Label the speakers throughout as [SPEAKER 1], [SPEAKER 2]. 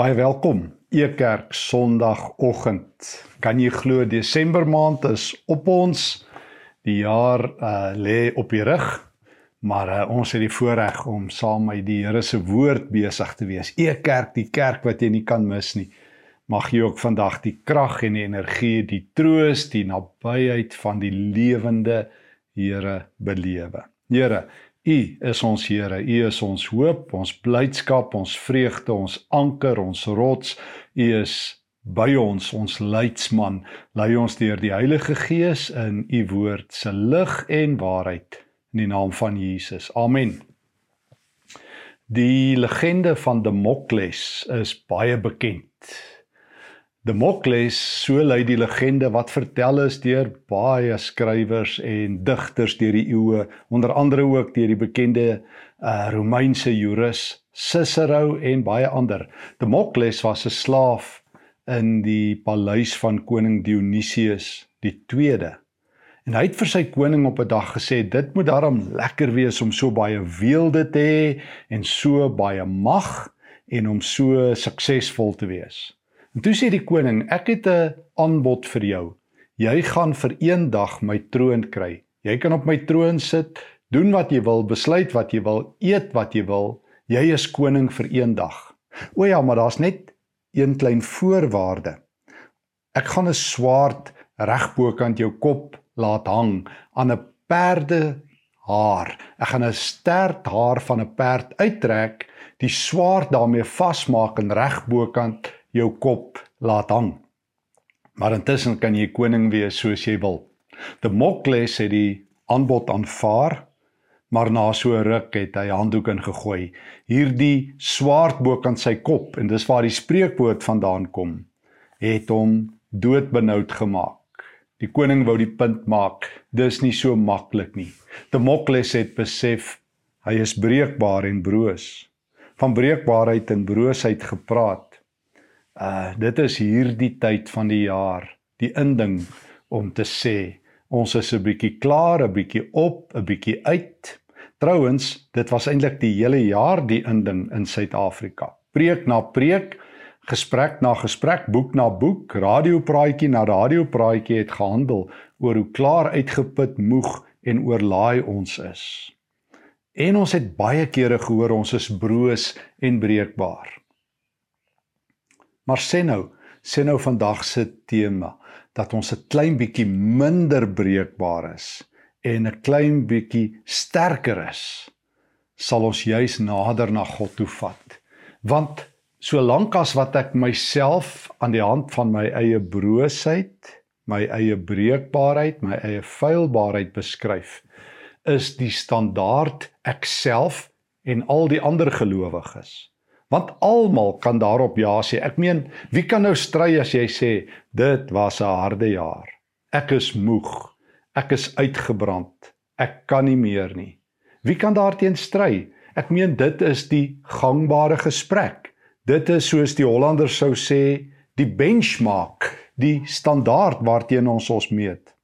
[SPEAKER 1] Baie welkom. Ekerk Sondagoggend. Kan jy glo Desember maand is op ons. Die jaar uh lê op die rug, maar uh, ons het die voorreg om saam met die Here se woord besig te wees. Ekerk, die kerk wat jy nie kan mis nie. Mag jy ook vandag die krag en die energie, die troos, die nabyheid van die lewende Here belewe. Here, U is ons Here, U is ons hoop, ons blydskap, ons vreugde, ons anker, ons rots. U is by ons, ons leidsman. Lei ons deur die Heilige Gees in U woord se lig en waarheid in die naam van Jesus. Amen. Die legende van Damokles is baie bekend. Damokles, so lui die legende wat vertel is deur baie skrywers en digters deur die eeue, onder andere ook deur die bekende uh, Romeinse jurist Cicero en baie ander. Damokles was 'n slaaf in die paleis van koning Dionysius die 2de. En hy het vir sy koning op 'n dag gesê dit moet daarom lekker wees om so baie weelde te hê en so baie mag en om so suksesvol te wees. En toe sê die koning, ek het 'n aanbod vir jou. Jy gaan vir een dag my troon kry. Jy kan op my troon sit, doen wat jy wil, besluit wat jy wil, eet wat jy wil. Jy is koning vir een dag. O ja, maar daar's net een klein voorwaarde. Ek gaan 'n swaard regbokant jou kop laat hang aan 'n perde haar. Ek gaan 'n stert haar van 'n perd uittrek, die swaard daarmee vasmaak en regbokant jou kop laat hang. Maar intussen kan jy koning wees soos jy wil. Demokles het die aanbod aanvaar, maar na so ruk het hy handdoek ingegooi. Hierdie swaard bo kan sy kop en dis waar die spreekwoord vandaan kom, het hom doodbenoud gemaak. Die koning wou die punt maak, dis nie so maklik nie. Demokles het besef hy is breekbaar en broos. Van breekbaarheid en broosheid gepraat. Uh dit is hierdie tyd van die jaar, die inding om te sê ons is 'n bietjie klaar, 'n bietjie op, 'n bietjie uit. Trouwens, dit was eintlik die hele jaar die inding in Suid-Afrika. Preek na preek, gesprek na gesprek, boek na boek, radiopraatjie na radiopraatjie het gehandel oor hoe klaar uitgeput, moeg en oorlaai ons is. En ons het baie kere gehoor ons is broos en breekbaar. Maar sê nou, sê nou vandag se tema dat ons 'n klein bietjie minder breekbaar is en 'n klein bietjie sterker is, sal ons juis nader na God toe vat. Want solank as wat ek myself aan die hand van my eie broosheid, my eie breekbaarheid, my eie feilbaarheid beskryf, is die standaard ek self en al die ander gelowiges Want almal kan daarop ja sê. Ek meen, wie kan nou stry as jy sê dit was 'n harde jaar. Ek is moeg. Ek is uitgebrand. Ek kan nie meer nie. Wie kan daarteen stry? Ek meen dit is die gangbare gesprek. Dit is soos die Hollanders sou sê, die benchmark, die standaard waarteen ons ons meet.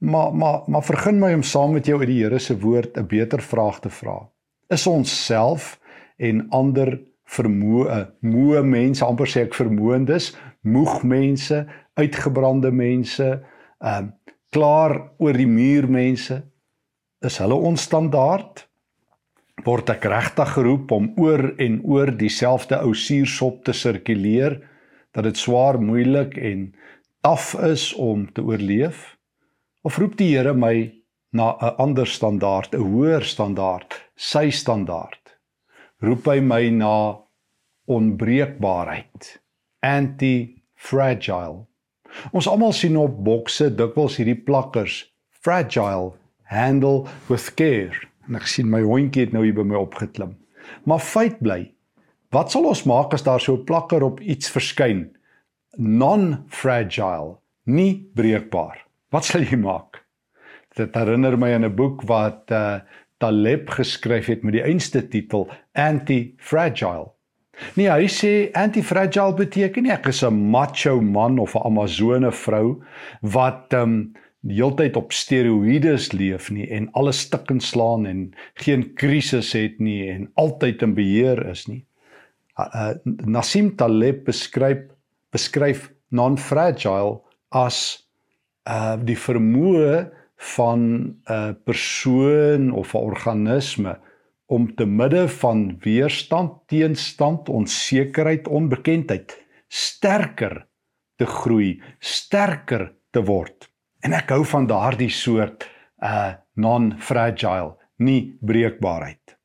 [SPEAKER 1] Maar maar maar vergun my om saam met jou uit die Here se woord 'n beter vraag te vra. Is ons self en ander vermoë moe mense amper sê ek vermoëndes moeg mense uitgebrande mense ehm uh, klaar oor die muur mense. Is hulle ons standaard? Word ek regtig geroep om oor en oor dieselfde ou suursop te sirkuleer dat dit swaar moeilik en taaf is om te oorleef? Of roep die Here my na 'n ander standaard 'n hoër standaard sy standaard roep hy my na onbreekbaarheid anti-fragile. Ons almal sien op bokse dikwels hierdie plakkers fragile handle with care. En ek sien my hondjie het nou hier by my opgeklim. Maar feit bly wat sal ons maak as daar so 'n plakker op iets verskyn? Non-fragile nie breekbaar. Wat sal jy maak? Dit herinner my aan 'n boek wat uh, Taleb geskryf het met die einste titel Anti-Fragile. Nee, hy sê anti-fragile beteken nie ek is 'n macho man of 'n amazone vrou wat um, die hele tyd op steroïdes leef nie en alles stik en slaan en geen krisis het nie en altyd in beheer is nie. uh, Nassim Taleb beskryf beskryf non-fragile as uh die vermoë van 'n persoon of 'n organisme om te midde van weerstand, teenstand, onsekerheid, onbekendheid sterker te groei, sterker te word. En ek hou van daardie soort uh non-fragile, nie breekbaarheid.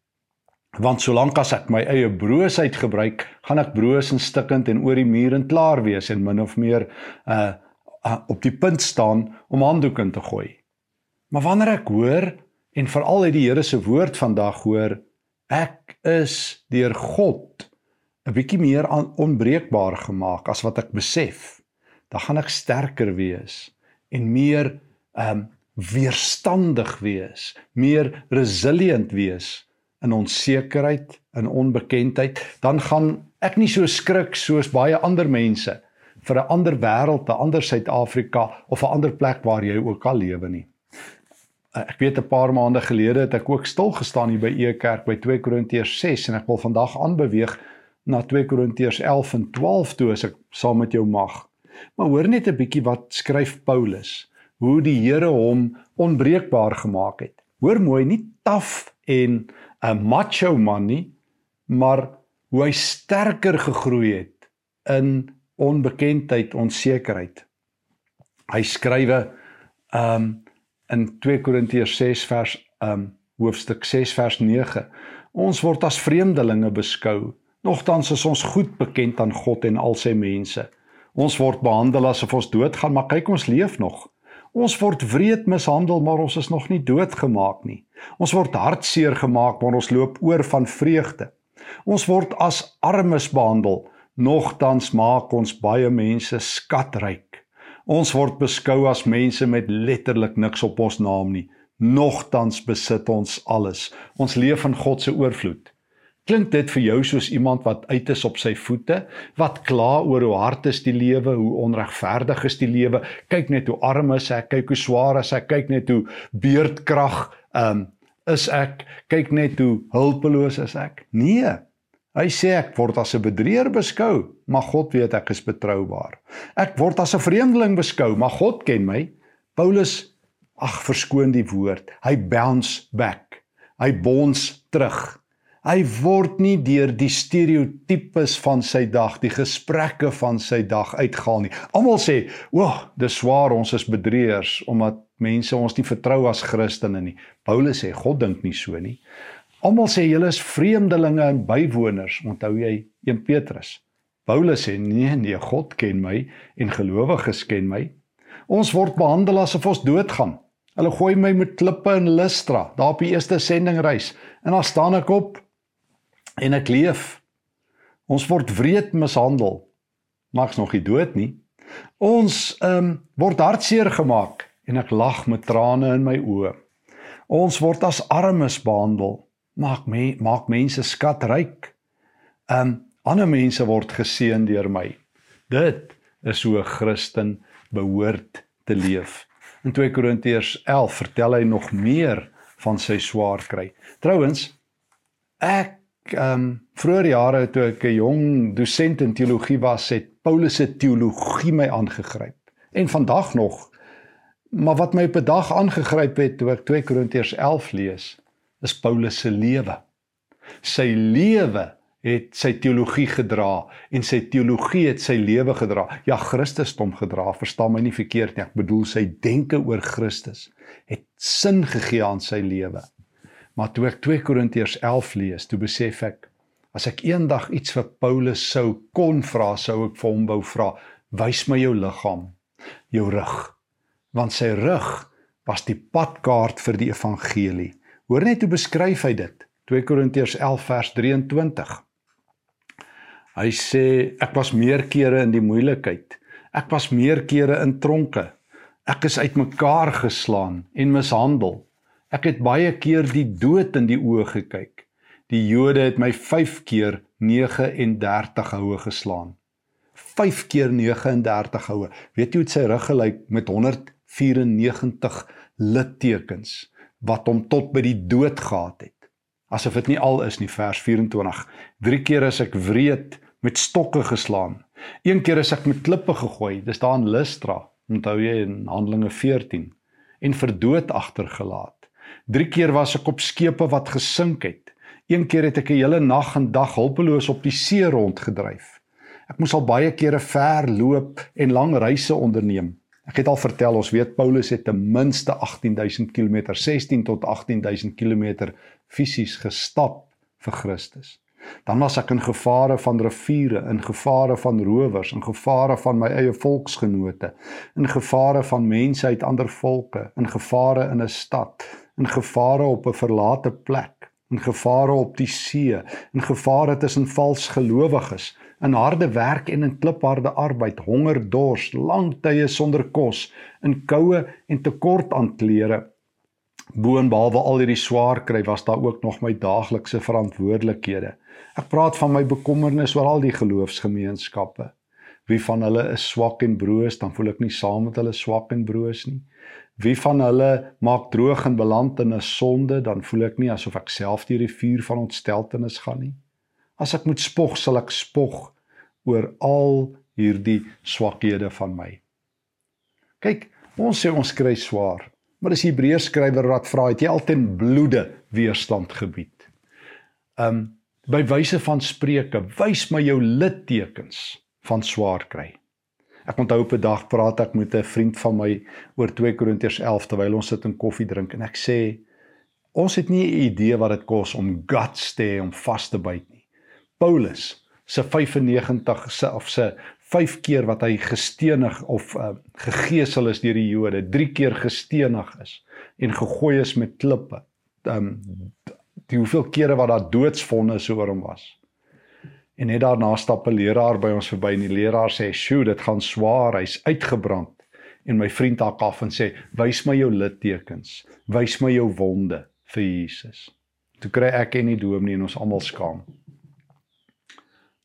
[SPEAKER 1] Want solank as ek my eie broosheid gebruik, gaan ek broos en stikkend en oor die muur en klaar wees en min of meer uh, uh op die punt staan om handdoek in te gooi. Maar wanneer ek hoor en veral uit die Here se woord vandag hoor, ek is deur God 'n bietjie meer onbreekbaar gemaak as wat ek besef, dan gaan ek sterker wees en meer um weerstandig wees, meer resilient wees in onsekerheid, in onbekendheid, dan gaan ek nie so skrik soos baie ander mense vir 'n ander wêreld, 'n ander Suid-Afrika of 'n ander plek waar jy ook al lewe nie. Eh, ek weet 'n paar maande gelede het ek ook stil gestaan hier by E Kerk by 2 Korintiërs 6 en ek wil vandag aanbeweeg na 2 Korintiërs 11 en 12 toe as ek saam met jou mag. Maar hoor net 'n bietjie wat skryf Paulus, hoe die Here hom onbreekbaar gemaak het. Hoor mooi, nie taaf en 'n macho man nie, maar hoe hy sterker gegroei het in onbekendheid, onsekerheid. Hy skrywe ehm um, in 2 Korintiërs 6 vers um hoofstuk 6 vers 9. Ons word as vreemdelinge beskou. Nogtans is ons goed bekend aan God en al sy mense. Ons word behandel asof ons doodgaan, maar kyk ons leef nog. Ons word wreed mishandel, maar ons is nog nie doodgemaak nie. Ons word hartseer gemaak, maar ons loop oor van vreugde. Ons word as armes behandel, nogtans maak ons baie mense skatryk. Ons word beskou as mense met letterlik niks op ons naam nie. Nogtans besit ons alles. Ons leef in God se oorvloed. Klink dit vir jou soos iemand wat uit is op sy voete, wat kla oor hoe hard is die lewe, hoe onregverdig is die lewe? Kyk net hoe arm is ek, kyk hoe swaar is ek, kyk net hoe beerdkrag um, is ek, kyk net hoe hulpeloos is ek. Nee, Hy sê ek word as 'n bedrieger beskou, maar God weet ek is betroubaar. Ek word as 'n vreemdeling beskou, maar God ken my. Paulus, ag verskoon die woord, hy bounce back. Hy bons terug. Hy word nie deur die stereotypes van sy dag, die gesprekke van sy dag uitgehaal nie. Almal sê, "O, oh, dis swaar, ons is bedrieërs omdat mense ons nie vertrou as Christene nie." Paulus sê, "God dink nie so nie." Almal sê julle is vreemdelinge en bywoners. Onthou jy 1 Petrus? Paulus sê nee, nee, God ken my en gelowiges ken my. Ons word behandel asof ons doodgaan. Hulle gooi my met klippe in Lystra, daar op die eerste sendingreis, en dan staan ek op en ek leef. Ons word wreed mishandel. Mag's nog nie dood nie. Ons ehm um, word hartseer gemaak en ek lag met trane in my oë. Ons word as armes behandel maak me maak mense skatryk. Um ander mense word geseën deur my. Dit is hoe 'n Christen behoort te leef. In 2 Korintiërs 11 vertel hy nog meer van sy swaar kry. Trouwens ek um vroeër jare toe ek 'n jong dosent in teologie was, het Paulus se teologie my aangegryp. En vandag nog maar wat my op 'n dag aangegryp het toe ek 2 Korintiërs 11 lees, is Paulus se lewe. Sy lewe het sy teologie gedra en sy teologie het sy lewe gedra. Ja, Christus het hom gedra, verstaan my nie verkeerd nie. Ek bedoel sy denke oor Christus het sin gegee aan sy lewe. Maar toe ek 2 Korintiërs 11 lees, toe besef ek as ek eendag iets vir Paulus sou kon vra, sou ek vir hom wou vra, wys my jou liggaam, jou rug. Want sy rug was die padkaart vir die evangelie. Hoor net hoe beskryf hy dit. 2 Korintiërs 11 vers 23. Hy sê ek was meer kere in die moeilikheid. Ek was meer kere in tronke. Ek is uitmekaar geslaan en mishandel. Ek het baie keer die dood in die oë gekyk. Die Jode het my 5 keer 39 houe geslaan. 5 keer 39 houe. Weet jy hoe dit sy rug gelyk met 194 littekens? Wat hom tot by die dood gehad het. Asof dit nie al is nie vers 24. Drie keer is ek wreed met stokke geslaan. Een keer is ek met klippe gegooi. Dis daar in Lystra. Onthou jy in Handelinge 14 en vir dood agtergelaat. Drie keer was ek op skepe wat gesink het. Een keer het ek 'n hele nag en dag hulpeloos op die see rondgedryf. Ek moes al baie kere ver loop en lang reise onderneem. Ek het al vertel ons weet Paulus het ten minste 18000 km, 16 tot 18000 km fisies gestap vir Christus. Dan was ek in gevare van riviere, in gevare van rowers, in gevare van my eie volksgenote, in gevare van mense uit ander volke, in gevare in 'n stad, in gevare op 'n verlate plek, in gevare op die see, in gevare tussen vals gelowiges, in harde werk en in klipharde arbeid, honger, dors, lang tye sonder kos, in koue en tekort aan klere. Boonbehalwe al hierdie swaar kry, was daar ook nog my daaglikse verantwoordelikhede. Ek praat van my bekommernis oor al die geloofsgemeenskappe. Wie van hulle is swak en broos, dan voel ek nie saam met hulle swak en broos nie. Wie van hulle maak droog en beland in 'n sonde, dan voel ek nie asof ek self deur die vuur van ontsteltenis gaan nie. As ek moet spog, sal ek spog oor al hierdie swakhede van my. Kyk, ons sê ons kry swaar, maar dis Hebreërs skrywer wat vra, het jy altyd bloede weerstand gebied? Um by wyse van spreuke wys my jou littekens van swaar kry. Ek onthou op 'n dag praat ek met 'n vriend van my oor 2 Korintiërs 11 terwyl ons sit en koffie drink en ek sê ons het nie 'n idee wat dit kos om guts te hê om vas te byt nie. Paulus se 95 se of se 5 keer wat hy gestenig of uh, gegeesel is deur die Jode, 3 keer gestenig is en gegooi is met klippe. Um die hoeveel kere wat daar doodsvonnis oor hom was. En net daarna stap 'n leraar by ons verby en die leraar sê: "Sjoe, dit gaan swaar, hy's uitgebrand." En my vriend hak af en sê: "Wys my jou littekens, wys my jou wonde vir Jesus." Toe kry ek en die dominee en ons almal skaam.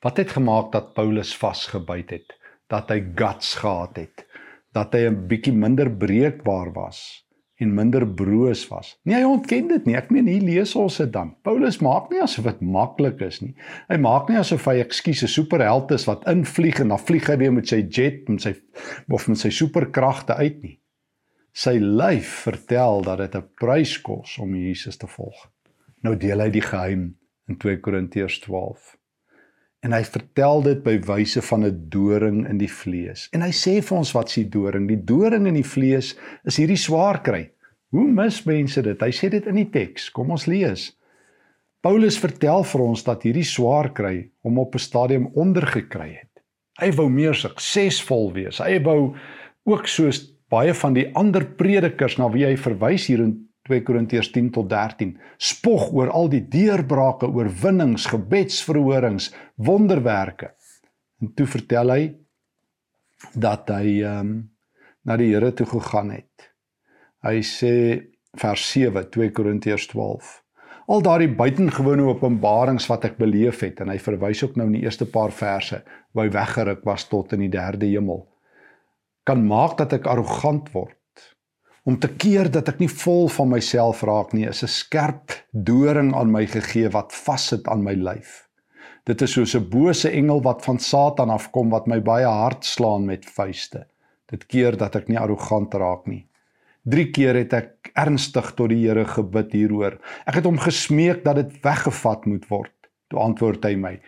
[SPEAKER 1] Wat het gemaak dat Paulus vasgebyt het, dat hy guts gehad het, dat hy 'n bietjie minder breekbaar was? En minder broos was. Nee, hy ontken dit nie. Ek meen hier lees ons dit dan. Paulus maak nie asof dit maklik is nie. Hy maak nie asof hy ekskuus 'n superheld is wat invlieg en dan vlieg hy weer met sy jet met sy of met sy superkragte uit nie. Sy lyf vertel dat dit 'n prys kos om Jesus te volg. Nou deel hy die geheim in 2 Korintiërs 12. En hy vertel dit by wyse van 'n doring in die vlees. En hy sê vir ons wat s'ie doring? Die doring in die vlees is hierdie swaar kry. Hoe mis mense dit? Hy sê dit in die teks. Kom ons lees. Paulus vertel vir ons dat hierdie swaar kry hom op 'n stadium ondergekry het. Hy wou meer suksesvol wees. Hy wou ook soos baie van die ander predikers na wie hy verwys hier in 2 Korintiërs 10 tot 13 spog oor al die deurbrake, oorwinnings, gebedsverhorings, wonderwerke. En toe vertel hy dat hy ehm um, na die Here toe gegaan het. Hy sê vers 7 2 Korintiërs 12 Al daardie buitengewone openbarings wat ek beleef het en hy verwys ook nou in die eerste paar verse waar hy weggeruk was tot in die derde hemel kan maak dat ek arrogant word om te keer dat ek nie vol van myself raak nie is 'n skerp doring aan my gegee wat vassit aan my lyf. Dit is soos 'n bose engel wat van Satan afkom wat my baie hard slaan met vuiste. Dit keer dat ek nie arrogant raak nie. 3 keer het ek ernstig tot die Here gebid hieroor. Ek het hom gesmeek dat dit weggevat moet word. Toe antwoord hy my: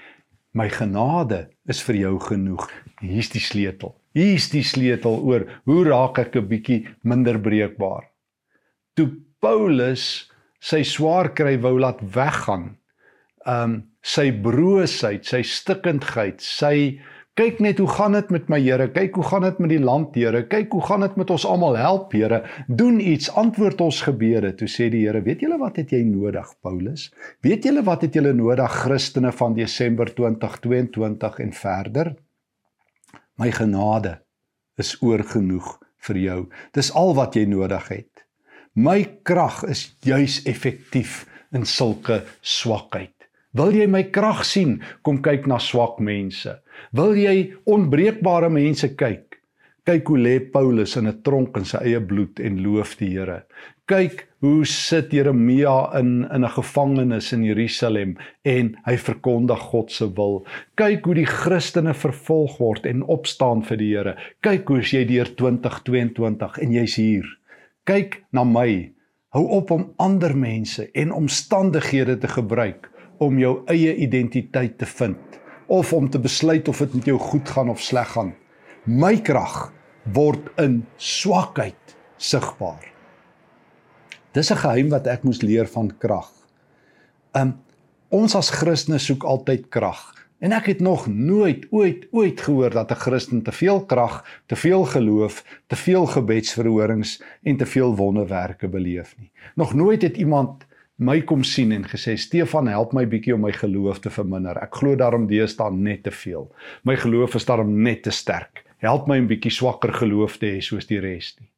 [SPEAKER 1] "My genade is vir jou genoeg. Hier's die sleutel." Hier's die sleutel oor hoe raak ek 'n bietjie minder breekbaar. Toe Paulus sy swaar kry wou laat weggaan, um sy broosheid, sy stikkindheid, sy kyk net hoe gaan dit met my Here? Kyk hoe gaan dit met die land, Here? Kyk hoe gaan dit met ons almal? Help, Here. Doen iets, antwoord ons gebede. Toe sê die Here, weet julle wat het jy nodig, Paulus? Weet julle wat het julle nodig, Christene van Desember 2022 en verder? My genade is oorgenoeg vir jou. Dis al wat jy nodig het. My krag is juis effektief in sulke swakheid. Wil jy my krag sien? Kom kyk na swak mense. Wil jy onbreekbare mense kyk? Kyk hoe lê Paulus in 'n tronk in sy eie bloed en loof die Here. Kyk hoe sit Jeremia in in 'n gevangenis in Jerusalem en hy verkondig God se wil. Kyk hoe die Christene vervolg word en opstaan vir die Here. Kyk hoe jy deur 2022 en jy's hier. Kyk na my. Hou op om ander mense en omstandighede te gebruik om jou eie identiteit te vind of om te besluit of dit met jou goed gaan of sleg gaan. My krag word in swakheid sigbaar. Dis 'n geheim wat ek moes leer van krag. Um ons as Christene soek altyd krag. En ek het nog nooit ooit ooit gehoor dat 'n Christen te veel krag, te veel geloof, te veel gebedsverhorings en te veel wonderwerke beleef nie. Nog nooit het iemand my kom sien en gesê Stefan help my bietjie om my geloof te verminder. Ek glo daarom deesdae net te veel. My geloof is daarom net te sterk help my 'n bietjie swakker geloof te hê soos die res nie.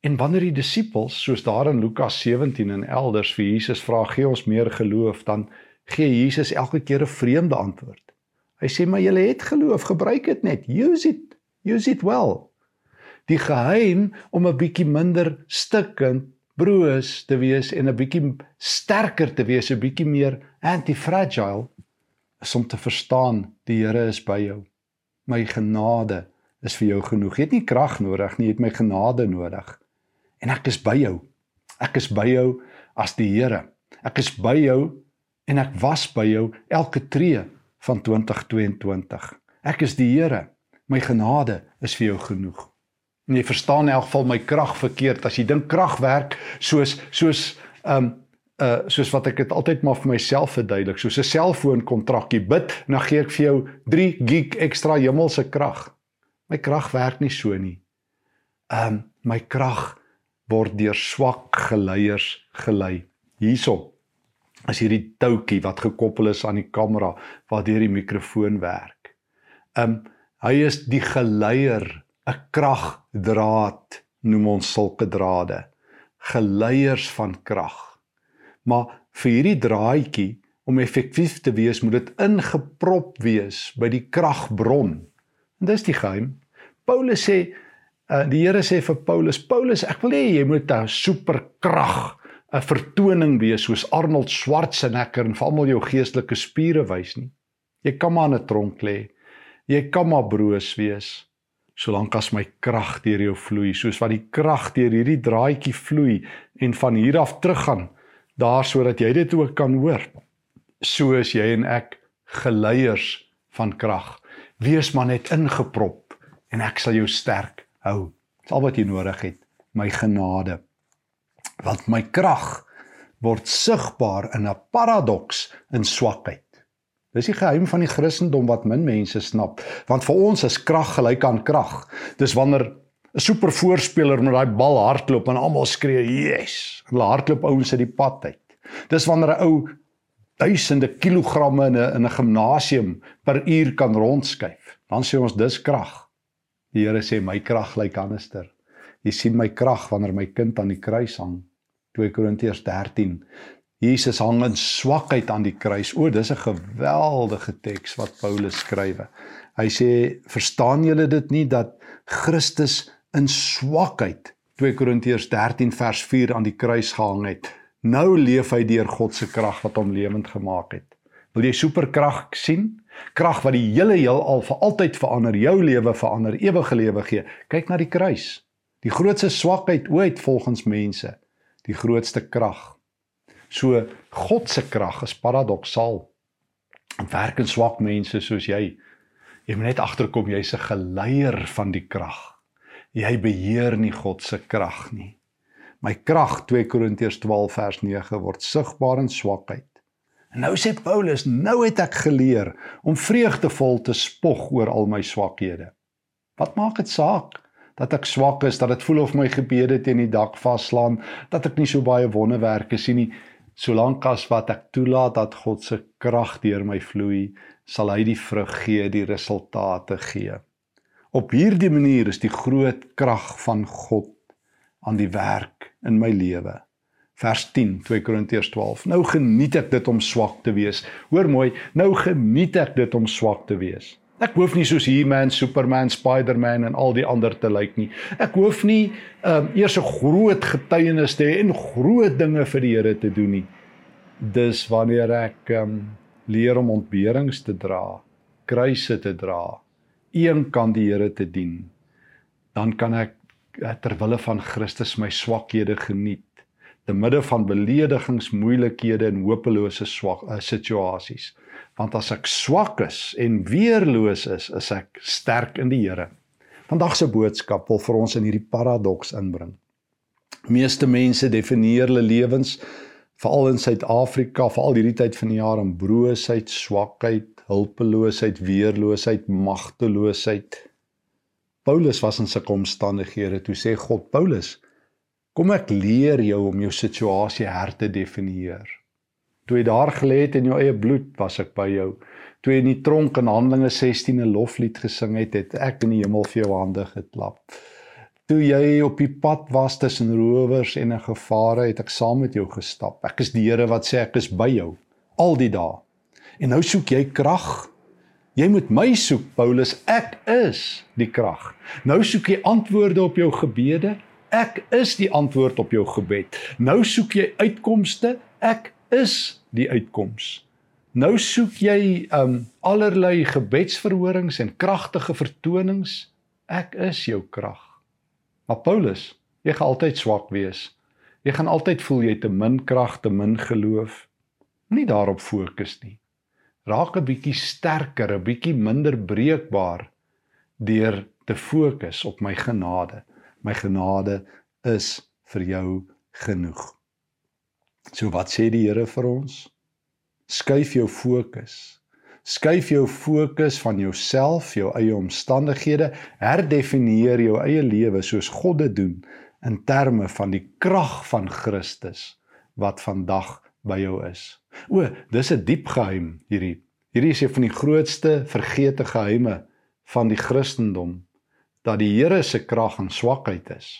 [SPEAKER 1] En wanneer die disippels, soos daar in Lukas 17 en elders vir Jesus vra, gee ons meer geloof, dan gee Jesus elke keer 'n vreemde antwoord. Hy sê maar julle het geloof, gebruik dit net. Use it. Use it well. Die geheim om 'n bietjie minder stikkend broos te wees en 'n bietjie sterker te wees, 'n bietjie meer anti-fragile is om te verstaan die Here is by jou my genade is vir jou genoeg. Jy het nie krag nodig nie, jy het my genade nodig. En ek is by jou. Ek is by jou as die Here. Ek is by jou en ek was by jou elke tree van 2022. Ek is die Here. My genade is vir jou genoeg. En jy verstaan in elk geval my krag verkeerd as jy dink krag werk soos soos um uh soos wat ek dit altyd maar vir myself verduidelik, soos 'n selfoon kontrakkie bid en dan gee ek vir jou 3 gig ekstra hemelse krag. My krag werk nie so nie. Um my krag word deur swak geleiers gelei. Hierso is hierdie toutjie wat gekoppel is aan die kamera waardeur die mikrofoon werk. Um hy is die geleier, 'n kragdraad noem ons sulke drade. Geleiers van krag. Maar vir hierdie draadjie om effektief te wees, moet dit ingeprop wees by die kragbron. En dis die geheim. Paulus sê uh, die Here sê vir Paulus, Paulus, ek wil hê jy moet 'n superkrag 'n vertoning wees soos Arnold Schwarzenegger en vir almal jou geestelike spiere wys nie. Jy kan maar in 'n tronk lê. Jy kan maar broos wees solank as my krag deur jou vloei, soos wat die krag deur hierdie draadjie vloei en van hier af teruggaan daar sodat jy dit ook kan hoor. So is jy en ek geleiers van krag. Wees maar net ingeprop en ek sal jou sterk hou. Dis al wat jy nodig het, my genade. Want my krag word sigbaar in 'n paradoks in swakheid. Dis die geheim van die Christendom wat min mense snap, want vir ons is krag gelyk aan krag. Dis wanneer 'n super voorspeler met daai bal hardloop en almal skree yes. Hulle hardloop ouens uit die pad uit. Dis wanneer 'n ou duisende kilogramme in 'n in 'n gimnasium per uur kan rondskuif. Dan sê ons dis krag. Die Here sê my krag lyk anderster. Jy sien my krag wanneer my kind aan die kruis hang. 2 Korintiërs 13. Jesus hang in swakheid aan die kruis. O, dis 'n geweldige teks wat Paulus skrywe. Hy sê, "Verstaan julle dit nie dat Christus in swakheid 2 Korintiërs 13 vers 4 aan die kruis gehang het. Nou leef hy deur God se krag wat hom lewend gemaak het. Wil jy superkrag sien? Krag wat die hele heelal vir altyd verander, jou lewe verander, ewige lewe gee. Kyk na die kruis. Die grootste swakheid ooit volgens mense, die grootste krag. So God se krag is paradoksaal. Werk in swak mense soos jy. Jy moet net agterkom jy's 'n geleier van die krag jy beheer nie God se krag nie. My krag 2 Korintiërs 12 vers 9 word sigbaar in swakheid. En nou sê Paulus, nou het ek geleer om vreugdevol te spog oor al my swakhede. Wat maak dit saak dat ek swak is, dat dit voel of my gebede teen die dak vaslaan, dat ek nie so baie wonderwerke sien nie, solank as wat ek toelaat dat God se krag deur my vloei, sal hy die vrug gee, die resultate gee. Op hierdie manier is die groot krag van God aan die werk in my lewe. Vers 10 2 Korintiërs 12. Nou geniet ek dit om swak te wees. Hoor mooi, nou geniet ek dit om swak te wees. Ek hoef nie soos He-Man, Superman, Spider-Man en al die ander te lyk nie. Ek hoef nie um, eers 'n groot getuienis te hê en groot dinge vir die Here te doen nie. Dis wanneer ek um, leer om ontberings te dra, kruise te dra, een kan die Here te dien, dan kan ek eh, ter wille van Christus my swakhede geniet te midde van beledigings, moeilikhede en hopelose swak uh, situasies want as ek swak is en weerloos is, is ek sterk in die Here. Vandag se boodskap wil vir ons in hierdie paradoks inbring. Meeste mense definieer hulle lewens veral in Suid-Afrika, veral hierdie tyd van die jaar in broosheid, swakheid, hulpeloosheid, weerloosheid, magteloosheid. Paulus was in sulke omstandighede toe sê God Paulus, kom ek leer jou om jou situasie her te definieer. Toe jy daar gelê het in jou eie bloed, was ek by jou. Toe jy in die tronk in Handelinge 16 'n loflied gesing het, het ek in die hemel vir jou hande geklap. Toe jy op die pad was tussen rowers en 'n gevare, het ek saam met jou gestap. Ek is die Here wat sê ek is by jou al die dae. En nou soek jy krag. Jy moet my soek, Paulus. Ek is die krag. Nou soek jy antwoorde op jou gebede. Ek is die antwoord op jou gebed. Nou soek jy uitkomste. Ek is die uitkoms. Nou soek jy um allerlei gebedsverhorings en kragtige vertonings. Ek is jou krag. Maar Paulus, jy gaan altyd swak wees. Jy gaan altyd voel jy te min krag, te min geloof. Moenie daarop fokus nie. Raak 'n bietjie sterker, 'n bietjie minder breekbaar deur te fokus op my genade. My genade is vir jou genoeg. So wat sê die Here vir ons? skuif jou fokus. Skuif jou fokus van jouself, jou eie omstandighede, herdefinieer jou eie lewe soos God dit doen in terme van die krag van Christus wat vandag by jou is. O, dis 'n diep geheim hierdie. Hierdie is een van die grootste vergete geheime van die Christendom dat die Here se krag in swakheid is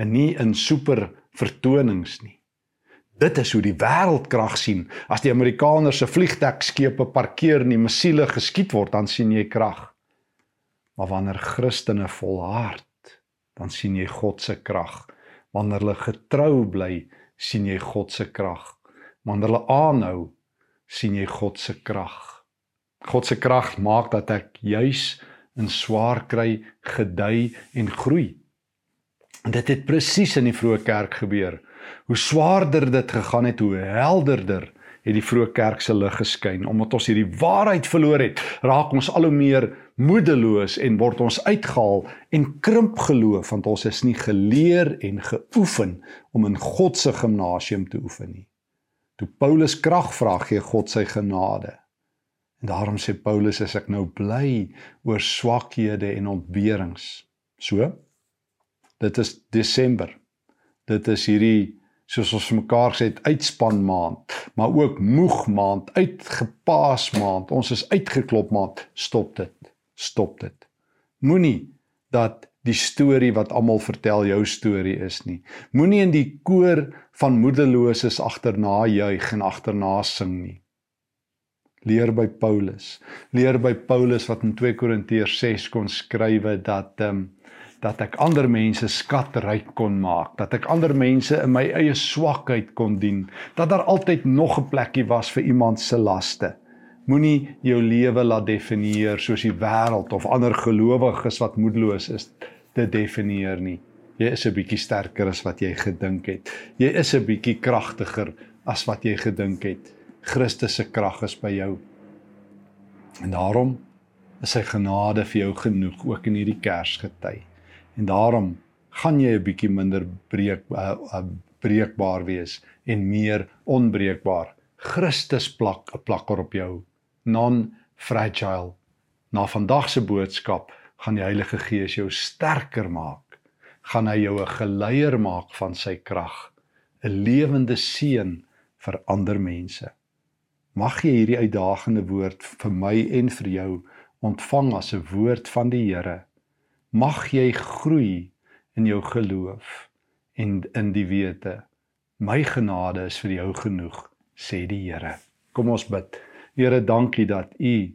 [SPEAKER 1] en nie in super vertonings nie. Dit is hoe die wêreld krag sien. As die Amerikaners se vliegdekskepe parkeer en die missiele geskiet word, dan sien jy krag. Maar wanneer Christene volhard, dan sien jy God se krag. Wanneer hulle getrou bly, sien jy God se krag. Wanneer hulle aanhou, sien jy God se krag. God se krag maak dat ek juis in swaar kry, gedei en groei. En dit het presies in die vroeë kerk gebeur. Hoe swaarder dit gegaan het, hoe helderder het die vroeë kerk se lig geskyn. Omdat ons hierdie waarheid verloor het, raak ons al hoe meer moedeloos en word ons uitgehaal en krimp geloof want ons is nie geleer en geoefen om in God se gimnasium te oefen nie. Toe Paulus krag vra, gee God sy genade. En daarom sê Paulus as ek nou bly oor swakhede en ontberings. So. Dit is Desember dit is hierdie soos ons mekaar sê uitspan maand, maar ook moeg maand, uitgepaas maand. Ons is uitgeklop maand. Stop dit. Stop dit. Moenie dat die storie wat almal vertel jou storie is nie. Moenie in die koor van moedeloses agterna juig en agterna sing nie. Leer by Paulus. Leer by Paulus wat in 2 Korintiërs 6 kon skrywe dat ehm um, dat ek ander mense skatryk kon maak, dat ek ander mense in my eie swakheid kon dien, dat daar altyd nog 'n plekkie was vir iemand se laste. Moenie jou lewe laat definieer soos die wêreld of ander gelowiges wat moedeloos is te definieer nie. Jy is 'n bietjie sterker as wat jy gedink het. Jy is 'n bietjie kragtiger as wat jy gedink het. Christus se krag is by jou. En daarom is sy genade vir jou genoeg ook in hierdie Kersgety. En daarom gaan jy 'n bietjie minder breek uh, uh, breekbaar wees en meer onbreekbaar. Christus plak 'n plakker op jou. Non fragile. Na vandag se boodskap gaan die Heilige Gees jou sterker maak. Gaan hy jou 'n geleier maak van sy krag, 'n lewende seën vir ander mense. Mag jy hierdie uitdagende woord vir my en vir jou ontvang as 'n woord van die Here mag jy groei in jou geloof en in die wete my genade is vir jou genoeg sê die Here kom ons bid Here dankie dat u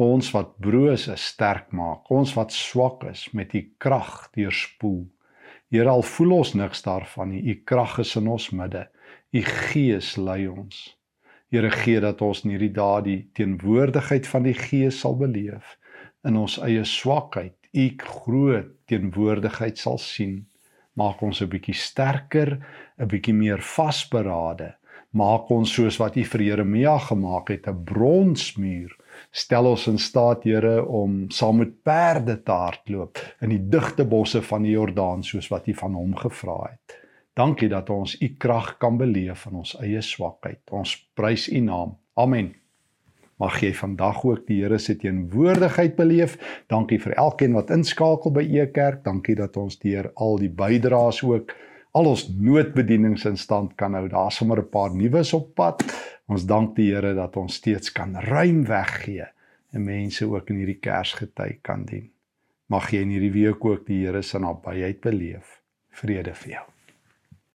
[SPEAKER 1] Ons wat broos is sterk maak, ons wat swak is met u krag deurspoel. Here al voel ons niks daarvan nie, u krag is in ons midde. U Gees lei ons. Here gee dat ons in hierdie dae die teenwoordigheid van die Gees sal beleef in ons eie swakheid. U groot teenwoordigheid sal sien. Maak ons 'n bietjie sterker, 'n bietjie meer vasberade. Maak ons soos wat U vir Jeremia gemaak het, 'n bronsmuur Stel ons in staat, Here, om saam met perde te hardloop in die digte bosse van die Jordaan soos wat U van hom gevra het. Dankie dat ons U krag kan beleef in ons eie swakheid. Ons prys U naam. Amen. Mag jy vandag ook die Here se teenwoordigheid beleef. Dankie vir elkeen wat inskakel by E Kerk. Dankie dat ons deur al die bydraes ook al ons noodbedienings in stand kan hou. Daar's sommer 'n paar nuus op pad. Ons dank die Here dat ons steeds kan ruim weggee en mense ook in hierdie Kersgety kan dien. Mag jy in hierdie week ook die Here se nabyheid beleef. Vrede vir jou.